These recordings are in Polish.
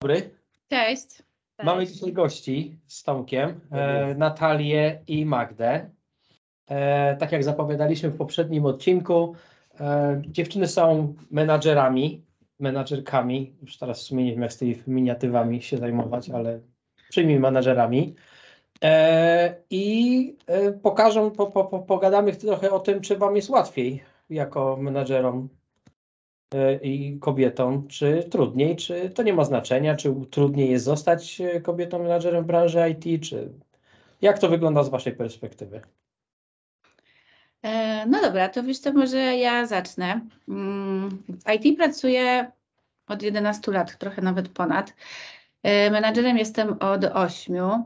dobry. Cześć. Mamy Cześć. dzisiaj gości z Tomkiem, e, Natalię i Magdę. E, tak jak zapowiadaliśmy w poprzednim odcinku, e, dziewczyny są menadżerami, menadżerkami. Już teraz w sumie nie wiem, jak z tymi miniatywami się zajmować, ale przyjmij menadżerami. E, I e, pokażą, po, po, po, pogadamy trochę o tym, czy Wam jest łatwiej jako menadżerom i kobietom, czy trudniej, czy to nie ma znaczenia, czy trudniej jest zostać e, kobietą menadżerem w branży IT, czy jak to wygląda z Waszej perspektywy? E, No dobra, to wiesz co, może ja zacznę. Mm, W IT pracuję od 11 lat, trochę nawet ponad. E, Menadżerem jestem od 8.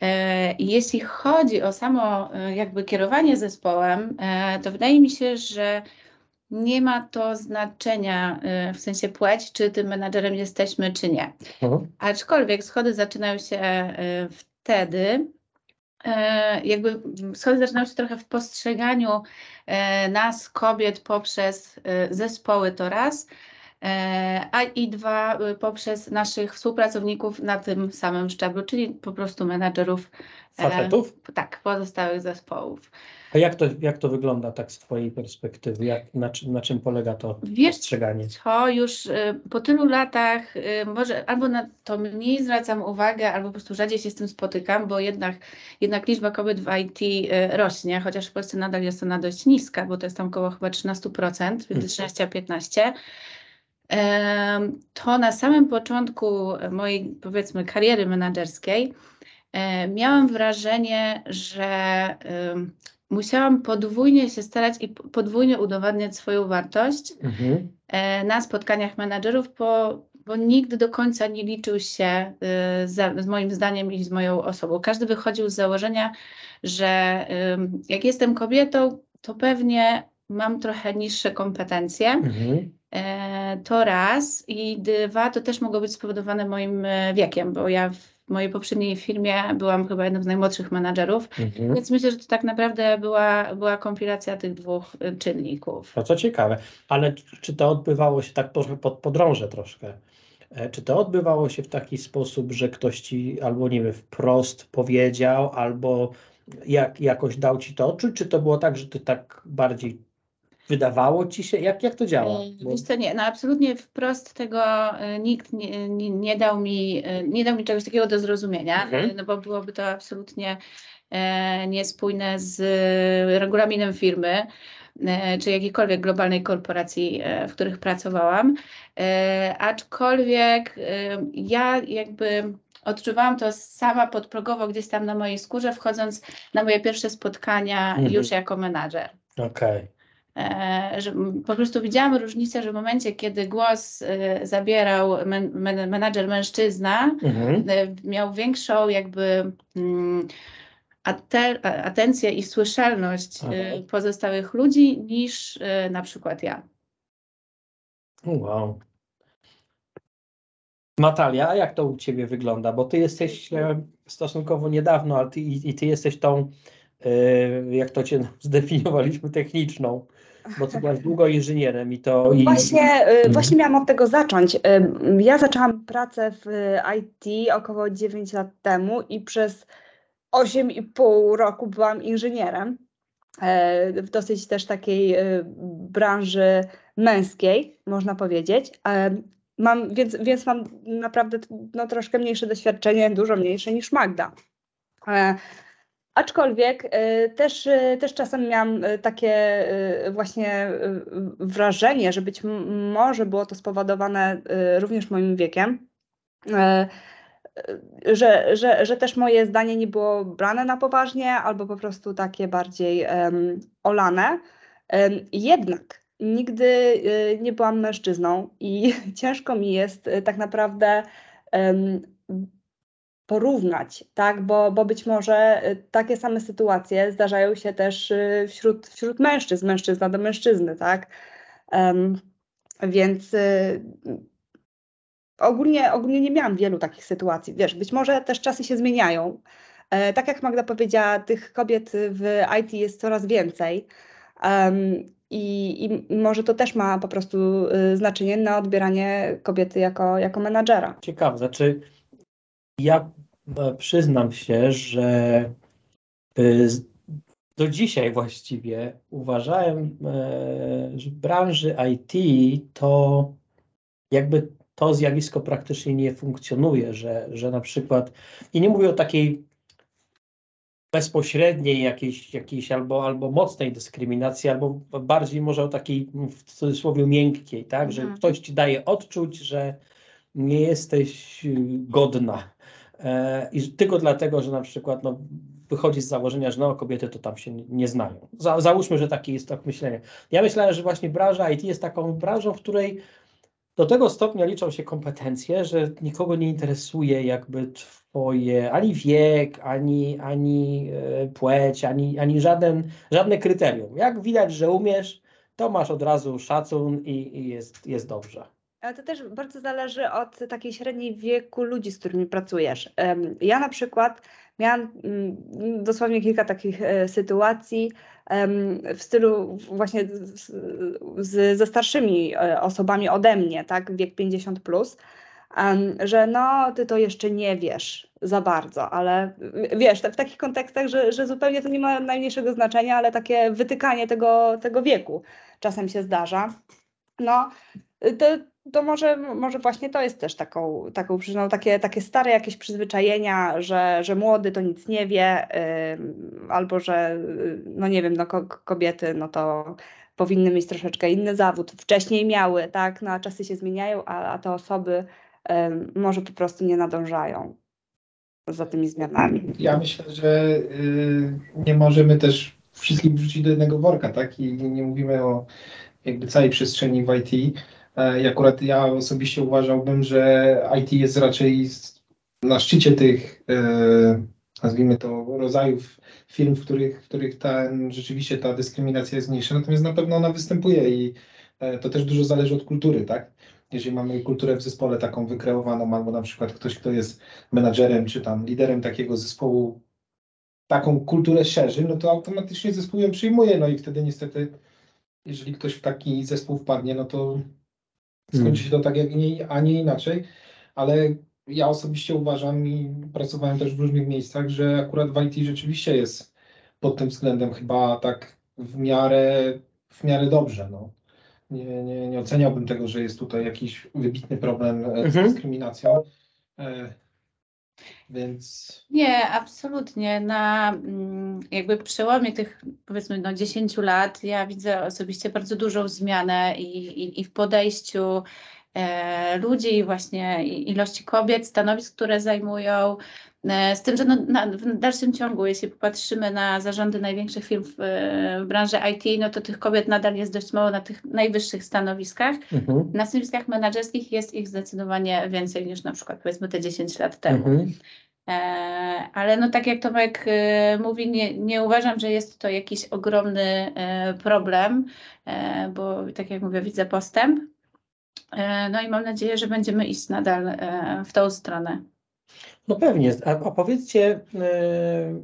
E, i Jeśli chodzi o samo e, jakby kierowanie zespołem, e, to wydaje mi się, że nie ma to znaczenia e, w sensie płeć, czy tym menadżerem jesteśmy, czy nie. Aczkolwiek schody zaczynają się e, wtedy, e, jakby schody zaczynają się trochę w postrzeganiu nas, kobiet, poprzez zespoły to raz, a i dwa poprzez naszych współpracowników na tym samym szczeblu, czyli po prostu menadżerów e, Facetów? tak, pozostałych zespołów. A jak to, jak to wygląda tak z Twojej perspektywy? Jak, na, czym, na czym polega to Wiesz postrzeganie? co, już y, po tylu latach y, może albo na to mniej zwracam uwagę, albo po prostu rzadziej się z tym spotykam, bo jednak, jednak liczba kobiet w IT y, rośnie, chociaż w Polsce nadal jest ona dość niska, bo to jest tam około chyba 13%, między 13 a 15. Em, To na samym początku mojej, powiedzmy, kariery menedżerskiej e, miałam wrażenie, że musiałam podwójnie się starać i podwójnie udowadniać swoją wartość Mhm. e, na spotkaniach menadżerów, bo, bo nikt do końca nie liczył się y, za, z moim zdaniem i z moją osobą. Każdy wychodził z założenia, że jak jestem kobietą, to pewnie mam trochę niższe kompetencje. Mhm. E, To raz i dwa, to też mogło być spowodowane moim e, wiekiem, bo ja w mojej poprzedniej firmie byłam chyba jednym z najmłodszych menadżerów, Mhm. więc myślę, że to tak naprawdę była, była kompilacja tych dwóch e, czynników. No co ciekawe, ale czy- to odbywało się tak trochę pod podrążę troszkę? E, Czy to odbywało się w taki sposób, że ktoś ci albo nie wiem, wprost powiedział, albo jak, jakoś dał ci to odczuć, czy to było tak, że ty tak bardziej wydawało ci się? Jak, jak to działa? E, Bo- Wiesz co, nie, no absolutnie wprost tego e, nikt nie, nie, nie dał mi, e, nie dał mi czegoś takiego do zrozumienia, Mhm. e, no bo byłoby to absolutnie e, niespójne z regulaminem firmy, e, czy jakiejkolwiek globalnej korporacji, e, w których pracowałam. E, aczkolwiek ja jakby odczuwałam to sama podprogowo gdzieś tam na mojej skórze, wchodząc na moje pierwsze spotkania Mhm. już jako menadżer. Okej. E, że m- po prostu widziałam różnicę, że w momencie, kiedy głos e, zabierał men, men, menadżer mężczyzna, Mhm. e, miał większą jakby mm, ate, a- atencję i słyszalność e, pozostałych ludzi niż e, na przykład ja. Wow. Natalia, a jak to u Ciebie wygląda? Bo Ty jesteś e, stosunkowo niedawno, ale ty, i, i Ty jesteś tą, e, jak to Cię zdefiniowaliśmy, techniczną, bo Ty byłaś długo inżynierem i to... I, Właśnie, y, właśnie miałam od tego zacząć. Y, Ja zaczęłam pracę w IT około 9 lat temu i przez 8,5 roku byłam inżynierem e, w dosyć też takiej y, branży męskiej, można powiedzieć. E, Mam, więc, więc mam naprawdę no, troszkę mniejsze doświadczenie, dużo mniejsze niż Magda. Aczkolwiek y, też, y, też czasem miałam y, takie właśnie wrażenie, że być może było to spowodowane również moim wiekiem, że, że, że też moje zdanie nie było brane na poważnie albo po prostu takie bardziej olane. Jednak nigdy nie byłam mężczyzną i ciężko mi jest tak naprawdę porównać, tak? Bo, bo być może y, takie same sytuacje zdarzają się też y, wśród, wśród mężczyzn, mężczyzna do mężczyzny, tak? Em, więc y, ogólnie, ogólnie nie miałam wielu takich sytuacji. Wiesz, być może też czasy się zmieniają. E, tak jak Magda powiedziała, tych kobiet w IT jest coraz więcej. Em, I, I może to też ma po prostu y, znaczenie na odbieranie kobiety jako, jako menadżera. Ciekawe, znaczy ja e, przyznam się, że y, do dzisiaj właściwie uważałem, e, że w branży IT to jakby to zjawisko praktycznie nie funkcjonuje, że, że na przykład, i nie mówię o takiej bezpośredniej jakiejś, jakiejś albo, albo mocnej dyskryminacji, albo bardziej może o takiej w cudzysłowie miękkiej, tak, że Mhm. ktoś ci daje odczuć, że nie jesteś y, godna. E, I tylko dlatego, że na przykład no, wychodzi z założenia, że no, kobiety to tam się nie, znają. Za, załóżmy, że takie jest tak myślenie. Ja myślałem, że właśnie branża IT jest taką branżą, w której do tego stopnia liczą się kompetencje, że nikogo nie interesuje jakby twoje ani wiek, ani, ani e, płeć, ani, ani żaden, żadne kryterium. Jak widać, że umiesz, to masz od razu szacun i, i jest, jest dobrze. Ale to też bardzo zależy od takiej średniej wieku ludzi, z którymi pracujesz. Ja na przykład miałam mm, dosłownie kilka takich e, sytuacji w stylu właśnie z, z, ze starszymi e, osobami ode mnie, tak, wiek 50 plus, że no, ty to jeszcze nie wiesz za bardzo, ale wiesz, w takich kontekstach, że, że zupełnie to nie ma najmniejszego znaczenia, ale takie wytykanie tego, tego wieku czasem się zdarza. No, to, to może, może właśnie to jest też taką, taką przyczyną, takie, takie stare jakieś przyzwyczajenia, że, że młody to nic nie wie, ym, albo że, y, no nie wiem, no ko kobiety, no to powinny mieć troszeczkę inny zawód, wcześniej miały, tak, no a czasy się zmieniają, a, a te osoby ym, może po prostu nie nadążają za tymi zmianami. Ja myślę, że y, nie możemy też wszystkich wrzucić do jednego worka, tak? I nie mówimy o jakby całej przestrzeni w IT. E, I akurat ja osobiście uważałbym, że IT jest raczej na szczycie tych, e, nazwijmy to, rodzajów firm, w których, w których ten, rzeczywiście ta dyskryminacja jest mniejsza, natomiast na pewno ona występuje i e, to też dużo zależy od kultury, tak? Jeżeli mamy kulturę w zespole taką wykreowaną, albo na przykład ktoś, kto jest menadżerem czy tam liderem takiego zespołu, taką kulturę szerzy, no to automatycznie zespół ją przyjmuje, no i wtedy niestety, jeżeli ktoś w taki zespół wpadnie, no to skończy się to tak, jak nie, a nie inaczej, ale ja osobiście uważam i pracowałem też w różnych miejscach, że akurat w IT rzeczywiście jest pod tym względem chyba tak w miarę, w miarę dobrze, no. Nie, nie, nie oceniałbym tego, że jest tutaj jakiś wybitny problem e, z Mhm. dyskryminacją. E, więc Nie, absolutnie. Na mm, jakby przełomie tych powiedzmy no, 10 lat ja widzę osobiście bardzo dużą zmianę i, i, i w podejściu e, ludzi, właśnie i- ilości kobiet, stanowisk, które zajmują. E, z tym, że no, na, w dalszym ciągu, jeśli popatrzymy na zarządy największych firm w, e, w branży IT, no to tych kobiet nadal jest dość mało na tych najwyższych stanowiskach. Mhm. Na stanowiskach menedżerskich jest ich zdecydowanie więcej niż na przykład powiedzmy te 10 lat temu. Mhm. E, Ale no tak jak Tomek mówi, nie, nie uważam, że jest to jakiś ogromny problem, bo tak jak mówię, widzę postęp. No i mam nadzieję, że będziemy iść nadal w tą stronę. No pewnie. A, a powiedzcie, e,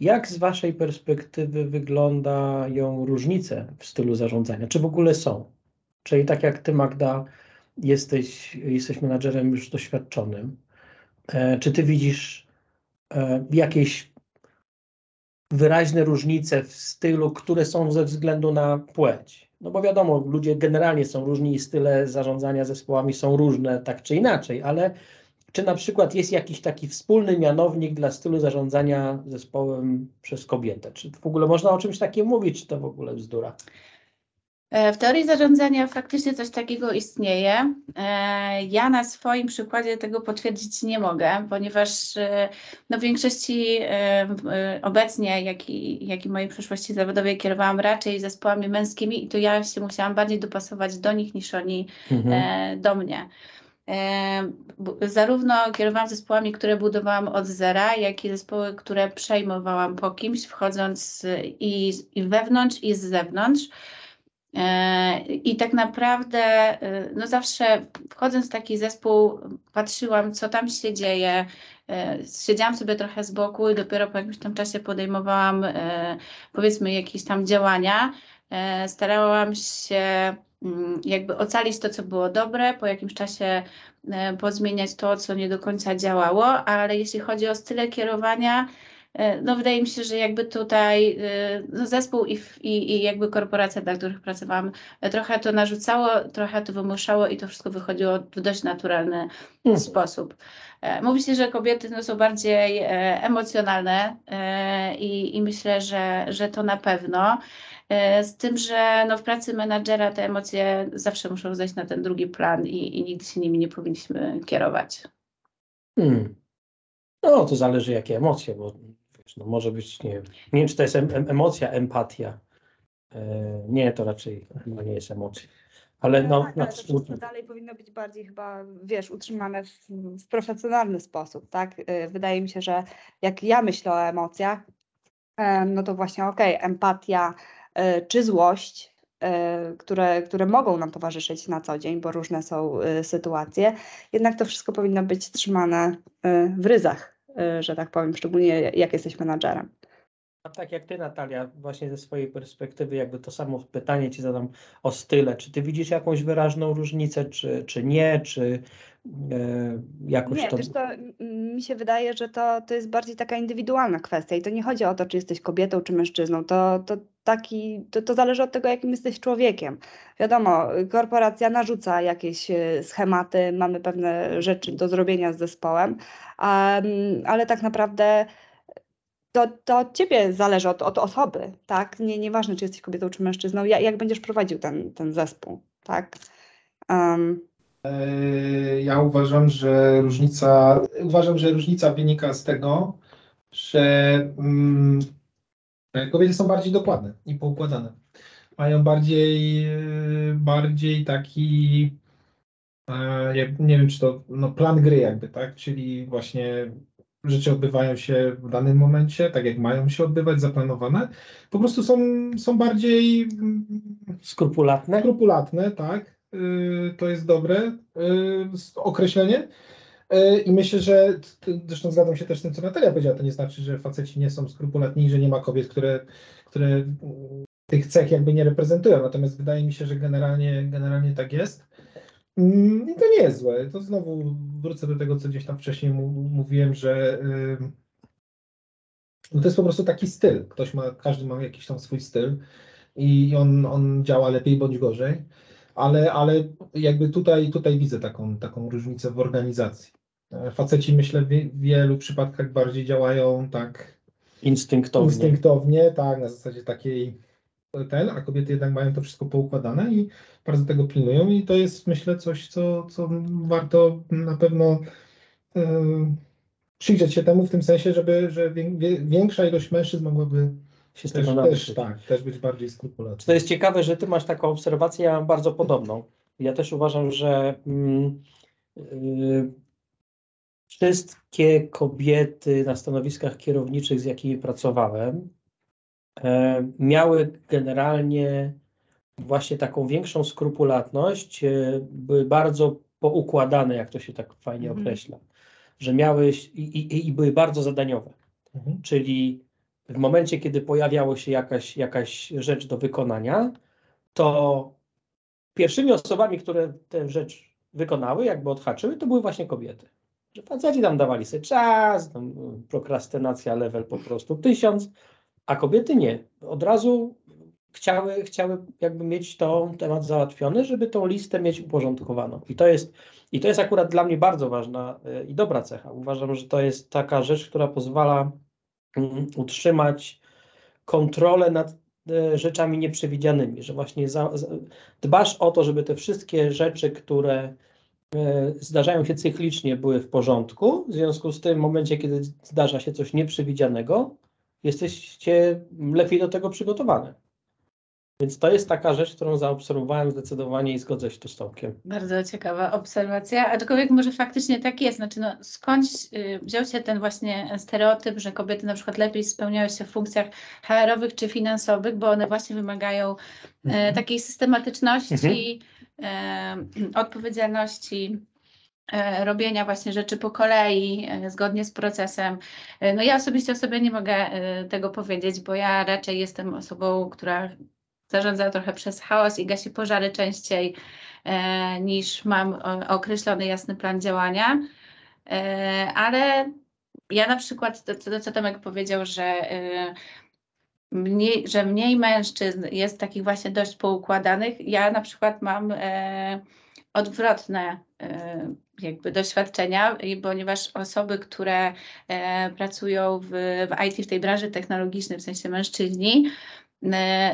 jak z Waszej perspektywy wyglądają różnice w stylu zarządzania? Czy w ogóle są? Czyli tak jak Ty, Magda, jesteś, jesteś menadżerem już doświadczonym, e, czy Ty widzisz e, jakieś wyraźne różnice w stylu, które są ze względu na płeć? No bo wiadomo, ludzie generalnie są różni i style zarządzania zespołami są różne tak czy inaczej, ale czy na przykład jest jakiś taki wspólny mianownik dla stylu zarządzania zespołem przez kobietę? Czy w ogóle można o czymś takim mówić, czy to w ogóle bzdura? E, W teorii zarządzania faktycznie coś takiego istnieje. E, Ja na swoim przykładzie tego potwierdzić nie mogę, ponieważ e, no, w większości obecnie, jak i, jak i mojej przeszłości zawodowej, kierowałam raczej zespołami męskimi i to ja się musiałam bardziej dopasować do nich niż oni Mhm. do mnie. Zarówno kierowałam zespołami, które budowałam od zera, jak i zespoły, które przejmowałam po kimś, wchodząc i, i wewnątrz, i z zewnątrz. E, I tak naprawdę, e, no zawsze wchodząc w taki zespół, patrzyłam, co tam się dzieje. e, Siedziałam sobie trochę z boku i dopiero po jakimś tam czasie podejmowałam, powiedzmy, jakieś tam działania. Starałam się jakby ocalić to, co było dobre, po jakimś czasie e, pozmieniać to, co nie do końca działało, ale jeśli chodzi o style kierowania, e, no wydaje mi się, że jakby tutaj no zespół i, i, i jakby korporacja, dla których pracowałam, trochę to narzucało, trochę to wymuszało i to wszystko wychodziło w dość naturalny Hmm. sposób. Mówi się, że kobiety no, są bardziej emocjonalne i, i myślę, że, że to na pewno. E, z tym, że no w pracy menadżera te emocje zawsze muszą zejść na ten drugi plan i, i nigdy się nimi nie powinniśmy kierować. Hmm. No, to zależy jakie emocje, bo wiesz, no może być, nie wiem, nie wiem czy to jest em, emocja, empatia. E, nie, to raczej chyba nie jest emocja. Ale no, tak, no, ale to wszystko dalej powinno być bardziej chyba, wiesz, utrzymane w, w profesjonalny sposób, tak? E, wydaje mi się, że jak ja myślę o emocjach, no to właśnie okej, okay, empatia, E, czy złość, e, które, które mogą nam towarzyszyć na co dzień, bo różne są e, sytuacje, jednak to wszystko powinno być trzymane w ryzach, że tak powiem, szczególnie jak jesteś menadżerem. A tak jak ty, Natalia, właśnie ze swojej perspektywy, jakby to samo pytanie ci zadam o style. Czy ty widzisz jakąś wyraźną różnicę, czy, czy nie, czy e, jakoś nie, to... Wiesz, to mi się wydaje, że to, to jest bardziej taka indywidualna kwestia i to nie chodzi o to, czy jesteś kobietą, czy mężczyzną. To, to, taki, to, to zależy od tego, jakim jesteś człowiekiem. Wiadomo, korporacja narzuca jakieś e, schematy, mamy pewne rzeczy do zrobienia z zespołem, ale tak naprawdę to, to od ciebie zależy, od, od osoby, tak? Nie, nieważne, czy jesteś kobietą, czy mężczyzną, jak, jak będziesz prowadził ten, ten zespół, tak? Um. Ja uważam, że różnica, uważam, że różnica wynika z tego, że mm, kobiety są bardziej dokładne i poukładane. Mają bardziej, bardziej taki, e, nie wiem, czy to no, plan gry jakby, tak? Czyli właśnie rzeczy odbywają się w danym momencie, tak jak mają się odbywać, zaplanowane. Po prostu są, są bardziej mm, skrupulatne. Skrupulatne, tak. Y, to jest dobre y, określenie. Y, I myślę, że zresztą zgadzam się też z tym, co Natalia powiedziała, to nie znaczy, że faceci nie są skrupulatni, że nie ma kobiet, które, które tych cech jakby nie reprezentują. Natomiast wydaje mi się, że generalnie, generalnie tak jest. Mm, I to nie jest złe. To znowu wrócę do tego, co gdzieś tam wcześniej mówiłem, że no to jest po prostu taki styl. Ktoś ma, każdy ma jakiś tam swój styl i on, on działa lepiej bądź gorzej, ale, ale jakby tutaj, tutaj widzę taką, taką różnicę w organizacji. Faceci myślę w wielu przypadkach bardziej działają tak instynktownie. instynktownie, tak, na zasadzie takiej ten, a kobiety jednak mają to wszystko poukładane i bardzo tego pilnują i to jest myślę coś, co, co warto na pewno yy, przyjrzeć się temu w tym sensie, żeby że większa ilość mężczyzn mogłaby się z też, tego też, tak, też być bardziej skrupulatna. To jest ciekawe, że ty masz taką obserwację, ja mam bardzo podobną. Ja też uważam, że yy, wszystkie kobiety na stanowiskach kierowniczych, z jakimi pracowałem, E, miały generalnie właśnie taką większą skrupulatność, e, były bardzo poukładane, jak to się tak fajnie mhm. określa, że miały i, i, i były bardzo zadaniowe. Mhm. Czyli w momencie, kiedy pojawiało się jakaś, jakaś rzecz do wykonania, to pierwszymi osobami, które tę rzecz wykonały, jakby odhaczyły, to były właśnie kobiety. Że faceci tam dawali sobie czas, tam prokrastynacja level po prostu tysiąc, a kobiety nie. Od razu chciały, chciały jakby mieć to temat załatwiony, żeby tą listę mieć uporządkowaną. I to jest, i to jest akurat dla mnie bardzo ważna e, i dobra cecha. Uważam, że to jest taka rzecz, która pozwala utrzymać kontrolę nad e, rzeczami nieprzewidzianymi, że właśnie za, dbasz o to, żeby te wszystkie rzeczy, które e, zdarzają się cyklicznie, były w porządku. W związku z tym, w momencie, kiedy zdarza się coś nieprzewidzianego, jesteście lepiej do tego przygotowane. Więc to jest taka rzecz, którą zaobserwowałem zdecydowanie i zgodzę się tu z Tomkiem. Bardzo ciekawa obserwacja, aczkolwiek może faktycznie tak jest. Znaczy, no, skądś y, wziął się ten właśnie stereotyp, że kobiety na przykład lepiej spełniają się w funkcjach HR-owych czy finansowych, bo one właśnie wymagają e, mhm. takiej systematyczności, mhm. e, odpowiedzialności E, robienia właśnie rzeczy po kolei, e, zgodnie z procesem. E, no ja osobiście o sobie nie mogę tego powiedzieć, bo ja raczej jestem osobą, która zarządza trochę przez chaos i gasi pożary częściej e, niż mam określony jasny plan działania. E, ale ja na przykład, to, to co Tomek powiedział, że e, mniej, że mniej mężczyzn jest takich właśnie dość poukładanych. Ja na przykład mam e, odwrotne e, jakby doświadczenia, ponieważ osoby, które e, pracują w, w IT, w tej branży technologicznej, w sensie mężczyźni, E,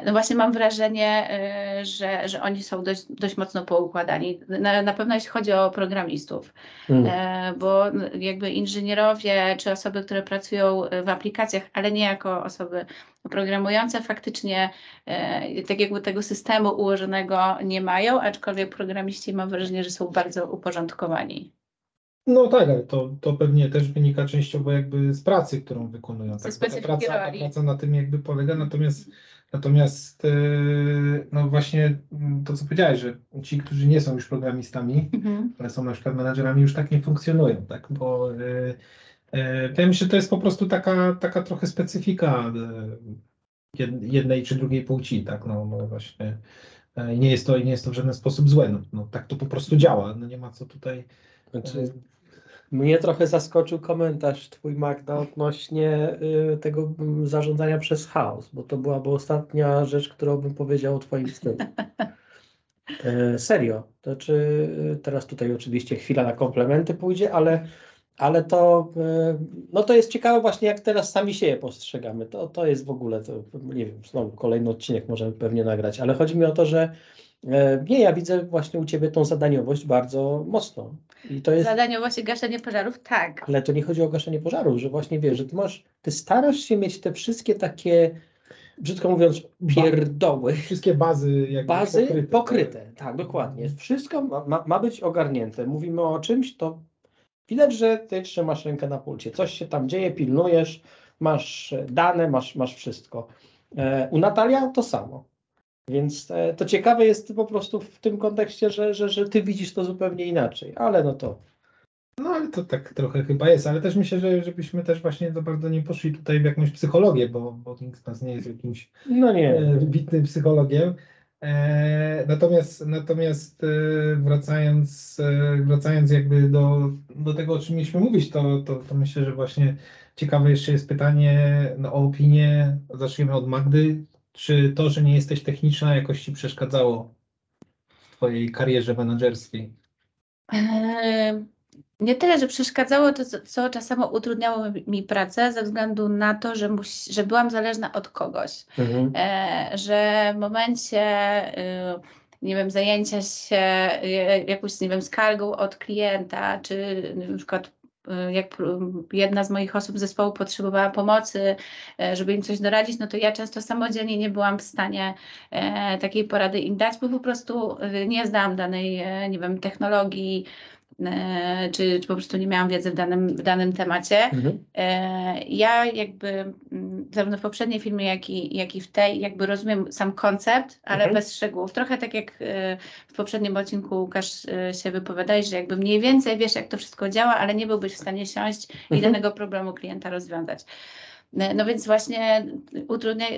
no właśnie mam wrażenie, e, że, że oni są dość, dość mocno poukładani. Na, na pewno jeśli chodzi o programistów, hmm. bo jakby inżynierowie czy osoby, które pracują w aplikacjach, ale nie jako osoby programujące, faktycznie tak jakby tego systemu ułożonego nie mają, aczkolwiek programiści mam wrażenie, że są bardzo uporządkowani. No tak, ale to, to pewnie też wynika częściowo jakby z pracy, którą wykonują. Tak, ta, praca, ta praca na tym jakby polega, natomiast Natomiast e, no właśnie mm, to, co powiedziałeś, że ci, którzy nie są już programistami, mhm. ale są na przykład menadżerami, już tak nie funkcjonują, tak? Bo e, e, wydaje mi się, że to jest po prostu taka, taka trochę specyfika jednej czy drugiej płci, tak? No, no właśnie. Nie jest, to, nie jest to w żaden sposób złe. No, no tak to po prostu działa. No nie ma co tutaj. Znaczy, mnie trochę zaskoczył komentarz twój Magda odnośnie y, tego mm, zarządzania przez chaos, bo to byłaby ostatnia rzecz, którą bym powiedział o twoim stylu. E, serio. To czy y, teraz tutaj oczywiście chwila na komplementy pójdzie, ale, ale to, y, no to jest ciekawe właśnie, jak teraz sami siebie postrzegamy. To, to jest w ogóle, to nie wiem, znowu kolejny odcinek możemy pewnie nagrać, ale chodzi mi o to, że E, nie, ja widzę właśnie u Ciebie tą zadaniowość bardzo mocno. I to jest... Zadaniowość i gaszenie pożarów, tak. Ale to nie chodzi o gaszenie pożarów, że właśnie wiesz, że Ty masz, Ty starasz się mieć te wszystkie takie, brzydko mówiąc, pierdoły. Wszystkie bazy jakby Bazy pokryte. Tak? pokryte. Tak, dokładnie. Wszystko ma, ma być ogarnięte. Mówimy o czymś, to widać, że Ty trzymasz rękę na pulcie. Coś się tam dzieje, pilnujesz, masz dane, masz, masz wszystko. E, u Natalia to samo. Więc e, to ciekawe jest po prostu w tym kontekście, że, że, że ty widzisz to zupełnie inaczej, ale no to. No ale to tak trochę chyba jest, ale też myślę, że żebyśmy też właśnie za bardzo nie poszli tutaj w jakąś psychologię, bo, bo nikt z nas nie jest jakimś no nie. E, wybitnym psychologiem. E, natomiast natomiast wracając, wracając jakby do, do tego, o czym mieliśmy mówić, to, to, to myślę, że właśnie ciekawe jeszcze jest pytanie no, o opinię. Zacznijmy od Magdy. Czy to, że nie jesteś techniczna, jakoś ci przeszkadzało w twojej karierze menedżerskiej? Eee, nie tyle, że przeszkadzało, to co czasem utrudniało mi pracę ze względu na to, że, że byłam zależna od kogoś. Mhm. Eee, że w momencie y, nie wiem, zajęcia się y, jakąś, nie wiem, skargą od klienta, czy na przykład Y, jak jedna z moich osób z zespołu potrzebowała pomocy, y, żeby im coś doradzić, no to ja często samodzielnie nie byłam w stanie y, takiej porady im dać, bo po prostu nie znałam danej, nie wiem, technologii, E, czy, czy po prostu nie miałam wiedzy w danym, w danym temacie. Mhm. E, ja jakby mm, zarówno w poprzedniej filmie, jak i, jak i w tej, jakby rozumiem sam koncept, ale mhm. bez szczegółów. Trochę tak jak e, w poprzednim odcinku Łukasz się wypowiadałeś, że jakby mniej więcej wiesz, jak to wszystko działa, ale nie byłbyś w stanie siąść mhm. i danego problemu klienta rozwiązać. No więc właśnie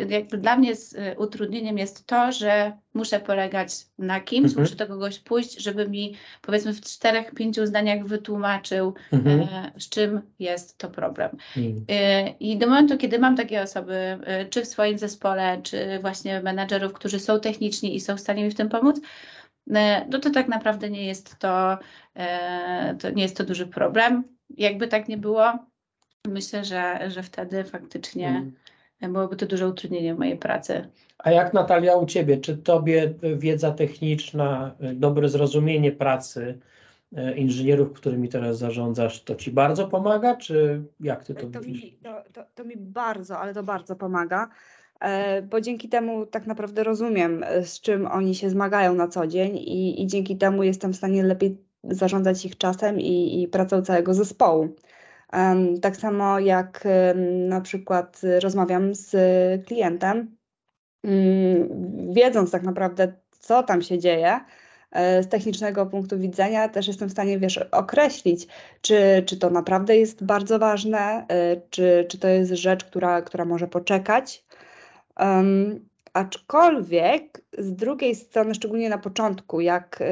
jakby dla mnie z utrudnieniem jest to, że muszę polegać na kimś, mhm. muszę do kogoś pójść, żeby mi powiedzmy w czterech, pięciu zdaniach wytłumaczył, mhm. e, z czym jest to problem. Mhm. E, I do momentu, kiedy mam takie osoby, e, czy w swoim zespole, czy właśnie menadżerów, którzy są techniczni i są w stanie mi w tym pomóc, e, no to tak naprawdę nie jest to, e, to nie jest to duży problem. Jakby tak nie było, Myślę, że, że wtedy faktycznie mm. byłoby to duże utrudnienie w mojej pracy. A jak Natalia u Ciebie? Czy Tobie wiedza techniczna, dobre zrozumienie pracy e, inżynierów, którymi teraz zarządzasz, to Ci bardzo pomaga, czy jak Ty to, to widzisz? Mi, to, to, to mi bardzo, ale to bardzo pomaga e, bo dzięki temu tak naprawdę rozumiem, e, z czym oni się zmagają na co dzień i, i dzięki temu jestem w stanie lepiej zarządzać ich czasem i, i pracą całego zespołu. Tak samo jak na przykład rozmawiam z klientem, mm, wiedząc tak naprawdę, co tam się dzieje, e, z technicznego punktu widzenia też jestem w stanie, wiesz, określić, czy, czy to naprawdę jest bardzo ważne, e, czy, czy to jest rzecz, która, która może poczekać. Um, Aczkolwiek z drugiej strony, szczególnie na początku, jak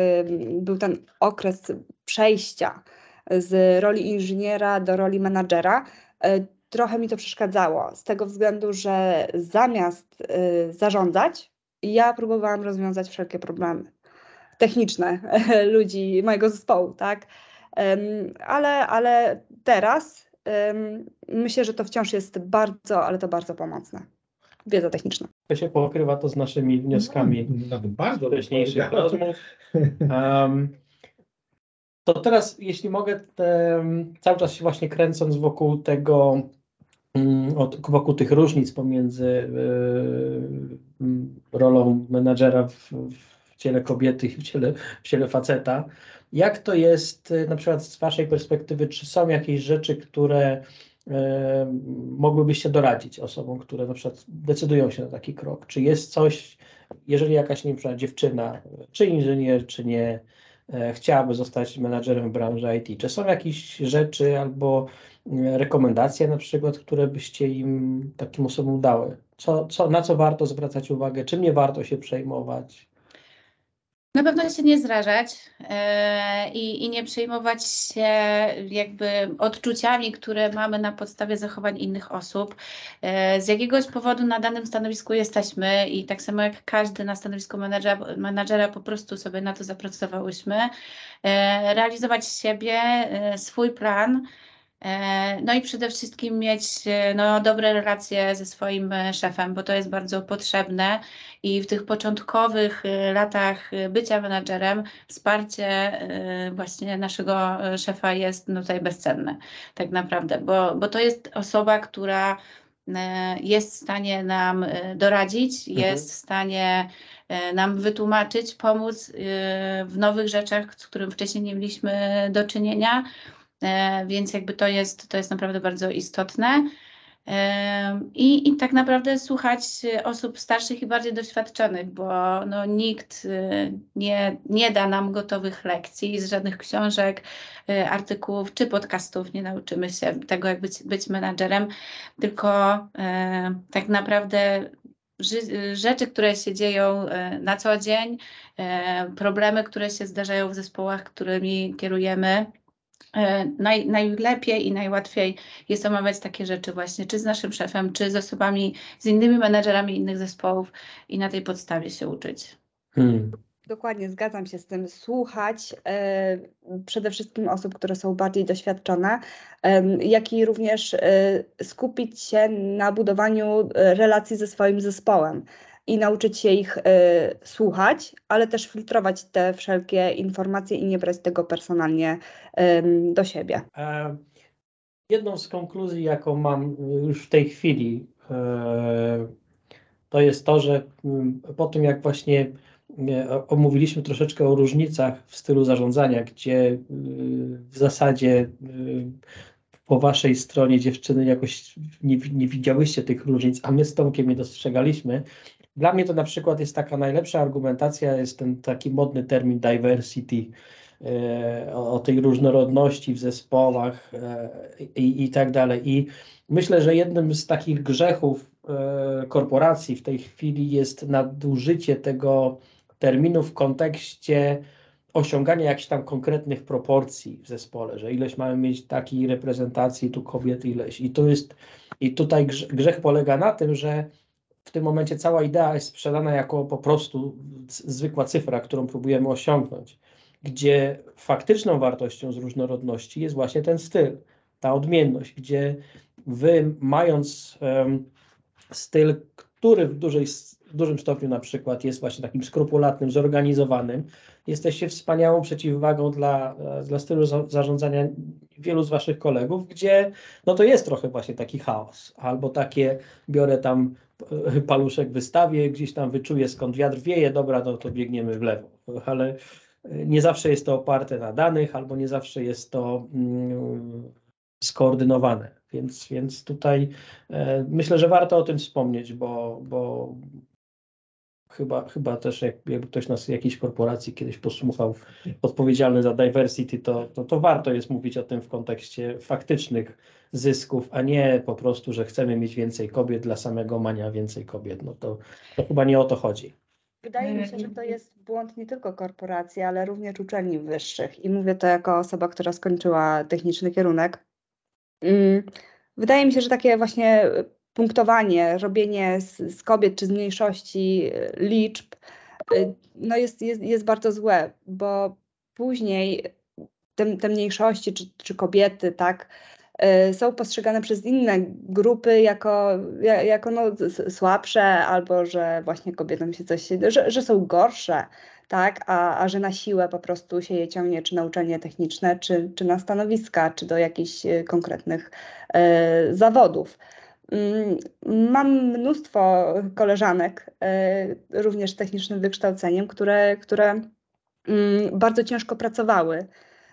był ten okres przejścia z roli inżyniera do roli menadżera, y, trochę mi to przeszkadzało. Z tego względu, że zamiast y, zarządzać, ja próbowałam rozwiązać wszelkie problemy techniczne ludzi, mojego zespołu, tak? Ale, ale teraz myślę, że to wciąż jest bardzo, ale to bardzo pomocne. Wiedza techniczna. To się pokrywa to z naszymi wnioskami No, nawet bardzo wcześniejszych rozmów. Um, to teraz, jeśli mogę, te, cały czas się właśnie kręcąc wokół tego, mm, wokół tych różnic pomiędzy y, y, rolą menadżera w, w ciele kobiety i w ciele, w ciele faceta. Jak to jest y, na przykład z Waszej perspektywy, czy są jakieś rzeczy, które y, mogłybyście doradzić osobom, które na przykład decydują się na taki krok? Czy jest coś, jeżeli jakaś nie dziewczyna, czy inżynier, czy nie, chciałaby zostać menadżerem w branży IT, czy są jakieś rzeczy albo e, rekomendacje na przykład, które byście im takim osobom dały? Co, co, na co warto zwracać uwagę, czym nie warto się przejmować? Na pewno się nie zrażać e, i, nie przejmować się jakby odczuciami, które mamy na podstawie zachowań innych osób. E, z jakiegoś powodu na danym stanowisku jesteśmy i tak samo jak każdy na stanowisku menadżera, menadżera po prostu sobie na to zapracowałyśmy. E, realizować siebie, swój plan. E, No i przede wszystkim mieć e, no, dobre relacje ze swoim e, szefem, bo to jest bardzo potrzebne i w tych początkowych latach bycia menadżerem wsparcie właśnie naszego szefa jest no, tutaj bezcenne tak naprawdę, bo, bo to jest osoba, która jest w stanie nam doradzić, Mhm. jest w stanie nam wytłumaczyć, pomóc w nowych rzeczach, z którym wcześniej nie mieliśmy do czynienia. E, Więc jakby to jest, to jest naprawdę bardzo istotne. E, I, I tak naprawdę słuchać osób starszych i bardziej doświadczonych, bo no, nikt e, nie, nie da nam gotowych lekcji z żadnych książek, artykułów czy podcastów. Nie nauczymy się tego, jak być, być menadżerem, tylko e, tak naprawdę rzeczy, które się dzieją na co dzień, problemy, które się zdarzają w zespołach, którymi kierujemy. E, Naj, najlepiej i najłatwiej jest omawiać takie rzeczy właśnie, czy z naszym szefem, czy z osobami, z innymi menedżerami innych zespołów i na tej podstawie się uczyć. Hmm. Dokładnie, zgadzam się z tym. Słuchać e, przede wszystkim osób, które są bardziej doświadczone, em, jak i również e, skupić się na budowaniu relacji ze swoim zespołem i nauczyć się ich e, słuchać, ale też filtrować te wszelkie informacje i nie brać tego personalnie em, do siebie. E, Jedną z konkluzji, jaką mam już w tej chwili, e, to jest to, że mm, po tym jak właśnie o- omówiliśmy troszeczkę o różnicach w stylu zarządzania, gdzie y, w zasadzie y, po waszej stronie dziewczyny jakoś nie, nie widziałyście tych różnic, a my z Tomkiem je dostrzegaliśmy. Dla mnie to na przykład jest taka najlepsza argumentacja, jest ten taki modny termin diversity, e, o, o tej różnorodności w zespołach e, i, i tak dalej. I myślę, że jednym z takich grzechów e, korporacji w tej chwili jest nadużycie tego terminu w kontekście osiągania jakichś tam konkretnych proporcji w zespole, że ileś mamy mieć takiej reprezentacji, tu kobiet ileś. I tu jest, i tutaj grze- grzech polega na tym, że w tym momencie cała idea jest sprzedana jako po prostu zwykła cyfra, którą próbujemy osiągnąć, gdzie faktyczną wartością z różnorodności jest właśnie ten styl, ta odmienność, gdzie wy mając em, styl, który w, dużej, w dużym stopniu na przykład jest właśnie takim skrupulatnym, zorganizowanym, jesteście wspaniałą przeciwwagą dla, e, dla stylu za, zarządzania wielu z waszych kolegów, gdzie no to jest trochę właśnie taki chaos, albo takie biorę tam paluszek wystawię, gdzieś tam wyczuję skąd wiatr wieje, dobra, no to biegniemy w lewo, ale e, nie zawsze jest to oparte na danych, albo nie zawsze jest to mm, skoordynowane, więc, więc tutaj e, myślę, że warto o tym wspomnieć, bo, bo chyba, chyba też jak, jakby ktoś nas jakiejś korporacji kiedyś posłuchał, odpowiedzialny za diversity, to, to, to warto jest mówić o tym w kontekście faktycznych zysków, a nie po prostu, że chcemy mieć więcej kobiet dla samego mania więcej kobiet. No to, to chyba nie o to chodzi. Wydaje mi się, że to jest błąd nie tylko korporacji, ale również uczelni wyższych. I mówię to jako osoba, która skończyła techniczny kierunek. Mm, Wydaje mi się, że takie właśnie punktowanie, robienie z, z kobiet czy z mniejszości y, liczb y, no jest, jest, jest bardzo złe, bo później te, te mniejszości czy, czy kobiety, tak, y, są postrzegane przez inne grupy jako, ja- jako no, słabsze, albo że właśnie kobietom się coś, że, że są gorsze, tak, a, a że na siłę po prostu się je ciągnie czy na uczelnie techniczne, czy, czy na stanowiska, czy do jakichś e, konkretnych e, zawodów. Mm, Mam mnóstwo koleżanek, e, również z technicznym wykształceniem, które, które mm, bardzo ciężko pracowały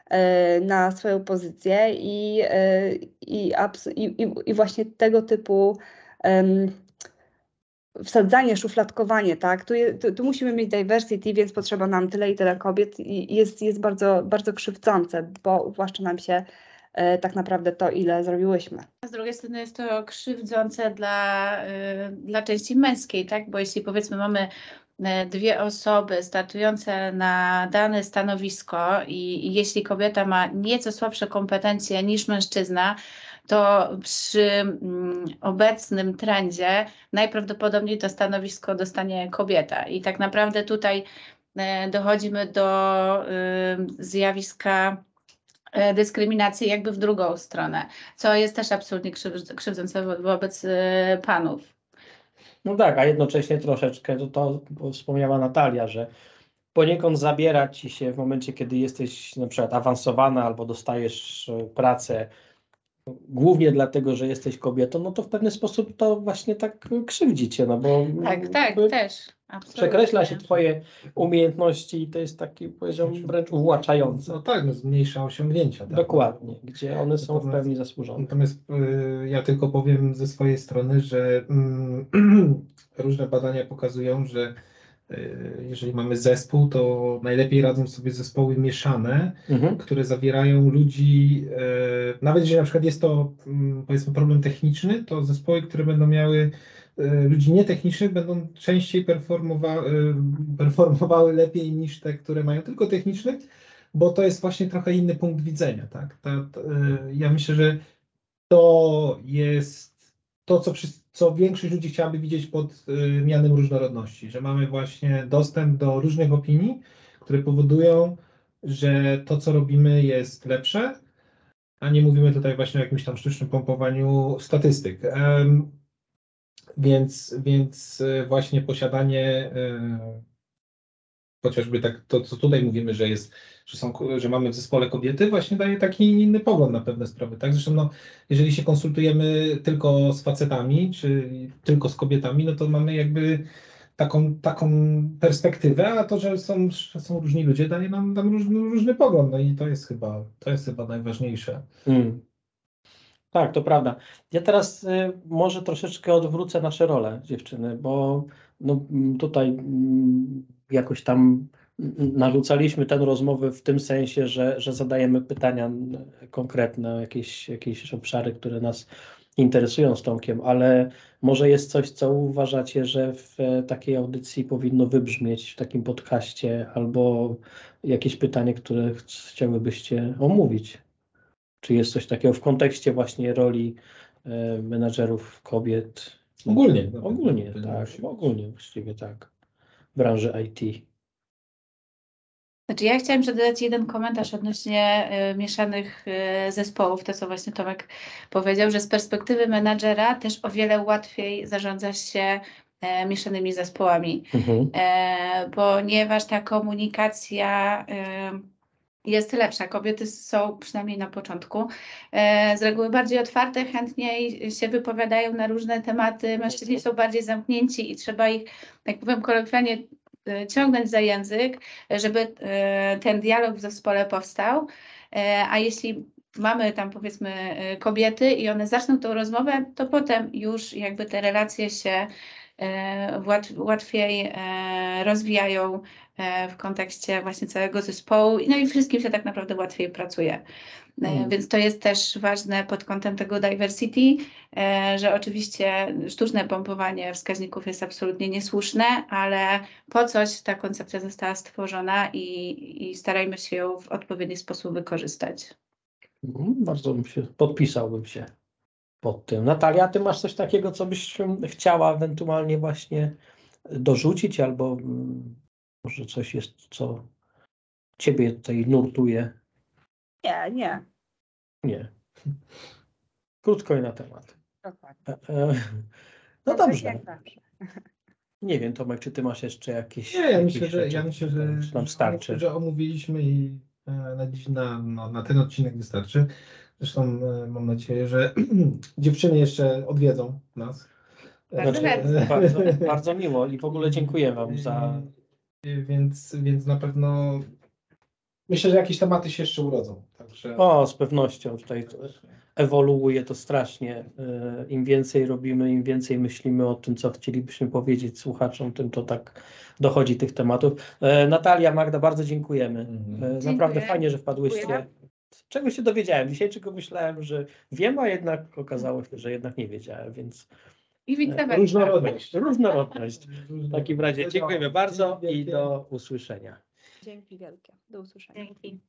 e, na swoją pozycję i, e, i, i, i, właśnie tego typu wsadzanie, szufladkowanie, tak? Tu, tu, tu musimy mieć diversity, więc potrzeba nam tyle i tyle kobiet i jest, jest bardzo, bardzo krzywdzące, bo uwłaszcza nam się tak naprawdę to, ile zrobiłyśmy. Z drugiej strony jest to krzywdzące dla, y, dla części męskiej, tak? Bo jeśli powiedzmy mamy y, dwie osoby startujące na dane stanowisko i, jeśli kobieta ma nieco słabsze kompetencje niż mężczyzna, to przy mm, obecnym trendzie najprawdopodobniej to stanowisko dostanie kobieta. I tak naprawdę tutaj dochodzimy do zjawiska y, dyskryminacji jakby w drugą stronę co jest też absolutnie krzyw- krzywdzące wo- wobec y, panów. No tak, a jednocześnie troszeczkę to, to wspomniała Natalia, że poniekąd zabiera ci się w momencie, kiedy jesteś na przykład awansowana albo dostajesz e, pracę, głównie dlatego, że jesteś kobietą, no to w pewien sposób to właśnie tak krzywdzi cię, no bo Tak, tak, też. Absolutnie. przekreśla się twoje umiejętności i to jest taki, powiedziałbym, wręcz uwłaczające. No tak, no zmniejsza osiągnięcia. Tak? Dokładnie, gdzie one są w Natomiast- pełni zasłużone. Natomiast y, ja tylko powiem ze swojej strony, że mm, różne badania pokazują, że jeżeli mamy zespół, to najlepiej radzą sobie zespoły mieszane, Mhm. które zawierają ludzi, y, nawet jeżeli na przykład jest to mm, powiedzmy problem techniczny, to zespoły, które będą miały y, ludzi nietechnicznych będą częściej performowa, performowały lepiej niż te, które mają tylko technicznych, bo to jest właśnie trochę inny punkt widzenia, tak? Ta, ta, ja myślę, że to jest to, co, wszyscy, co większość ludzi chciałaby widzieć pod y, mianem różnorodności, że mamy właśnie dostęp do różnych opinii, które powodują, że to, co robimy, jest lepsze, a nie mówimy tutaj właśnie o jakimś tam sztucznym pompowaniu statystyk. Więc, więc y, właśnie posiadanie y, chociażby tak to, co tutaj mówimy, że jest, że są, że mamy w zespole kobiety, właśnie daje taki inny pogląd na pewne sprawy, tak? Zresztą no, jeżeli się konsultujemy tylko z facetami, czy tylko z kobietami, no to mamy jakby taką, taką perspektywę, a to, że są, że są różni ludzie, daje nam, nam różny, różny pogląd, no i to jest chyba, to jest chyba najważniejsze. Mm. Tak, to prawda. Ja teraz y, może troszeczkę odwrócę nasze role, dziewczyny, bo no, mm, tutaj mm, jakoś tam mm, narzucaliśmy tę rozmowę w tym sensie, że, że zadajemy pytania konkretne, jakieś, jakieś obszary, które nas interesują z Tomkiem, ale może jest coś, co uważacie, że w e, takiej audycji powinno wybrzmieć, w takim podcaście, albo jakieś pytanie, które ch- chciałybyście omówić? Czy jest coś takiego w kontekście właśnie roli e, menadżerów kobiet? Ogólnie. Ogólnie, tak. Ogólnie właściwie tak. W branży IT. Znaczy ja chciałam dodać jeden komentarz odnośnie y, mieszanych y, zespołów, to co właśnie Tomek powiedział, że z perspektywy menadżera też o wiele łatwiej zarządza się e, mieszanymi zespołami. Mhm. e, ponieważ ta komunikacja e, jest lepsza. Kobiety są, przynajmniej na początku, e, z reguły bardziej otwarte, chętniej się wypowiadają na różne tematy. Mężczyźni są bardziej zamknięci i trzeba ich, tak powiem kolokwialnie, e, ciągnąć za język, żeby e, ten dialog w zespole powstał. A jeśli mamy tam powiedzmy kobiety i one zaczną tą rozmowę, to potem już jakby te relacje się łat, łatwiej rozwijają w kontekście właśnie całego zespołu, no i wszystkim się tak naprawdę łatwiej pracuje. E, Mhm. Więc to jest też ważne pod kątem tego diversity, e, że oczywiście sztuczne pompowanie wskaźników jest absolutnie niesłuszne, ale po coś ta koncepcja została stworzona i, i starajmy się ją w odpowiedni sposób wykorzystać. Mhm, Bardzo bym się, podpisałbym się pod tym. Natalia, ty masz coś takiego, co byś mm, chciała ewentualnie właśnie dorzucić, albo mm, może coś jest, co ciebie tutaj nurtuje? Nie, nie. Nie. Krótko i na temat. Dokładnie. E, e, No Tak dobrze. Nie wiem, Tomek, czy ty masz jeszcze jakieś. Nie, ja myślę, że, rzeczy, ja myślę, że, nam starczy. że omówiliśmy i e, na, dziś, na, no, na ten odcinek wystarczy. Zresztą mam nadzieję, że dziewczyny jeszcze odwiedzą nas. Bardzo Znaczy, bardzo, bardzo miło i w ogóle dziękuję Wam za. Więc, więc na pewno myślę, że jakieś tematy się jeszcze urodzą. Także... O, z pewnością tutaj to ewoluuje to strasznie. E, Im więcej robimy, im więcej myślimy o tym, co chcielibyśmy powiedzieć słuchaczom, tym to tak dochodzi tych tematów. E, Natalia, Magda, bardzo dziękujemy. Mhm. E, Naprawdę Dziękuję. fajnie, że wpadłyście. Dziękuję. Czego się dowiedziałem dzisiaj, czego myślałem, że wiem, a jednak okazało się, że jednak nie wiedziałem, więc I e, Różnorodność. różnorodność. W takim razie dziękujemy bardzo i do usłyszenia. Dzięki wielkie. Do usłyszenia. Dzięki.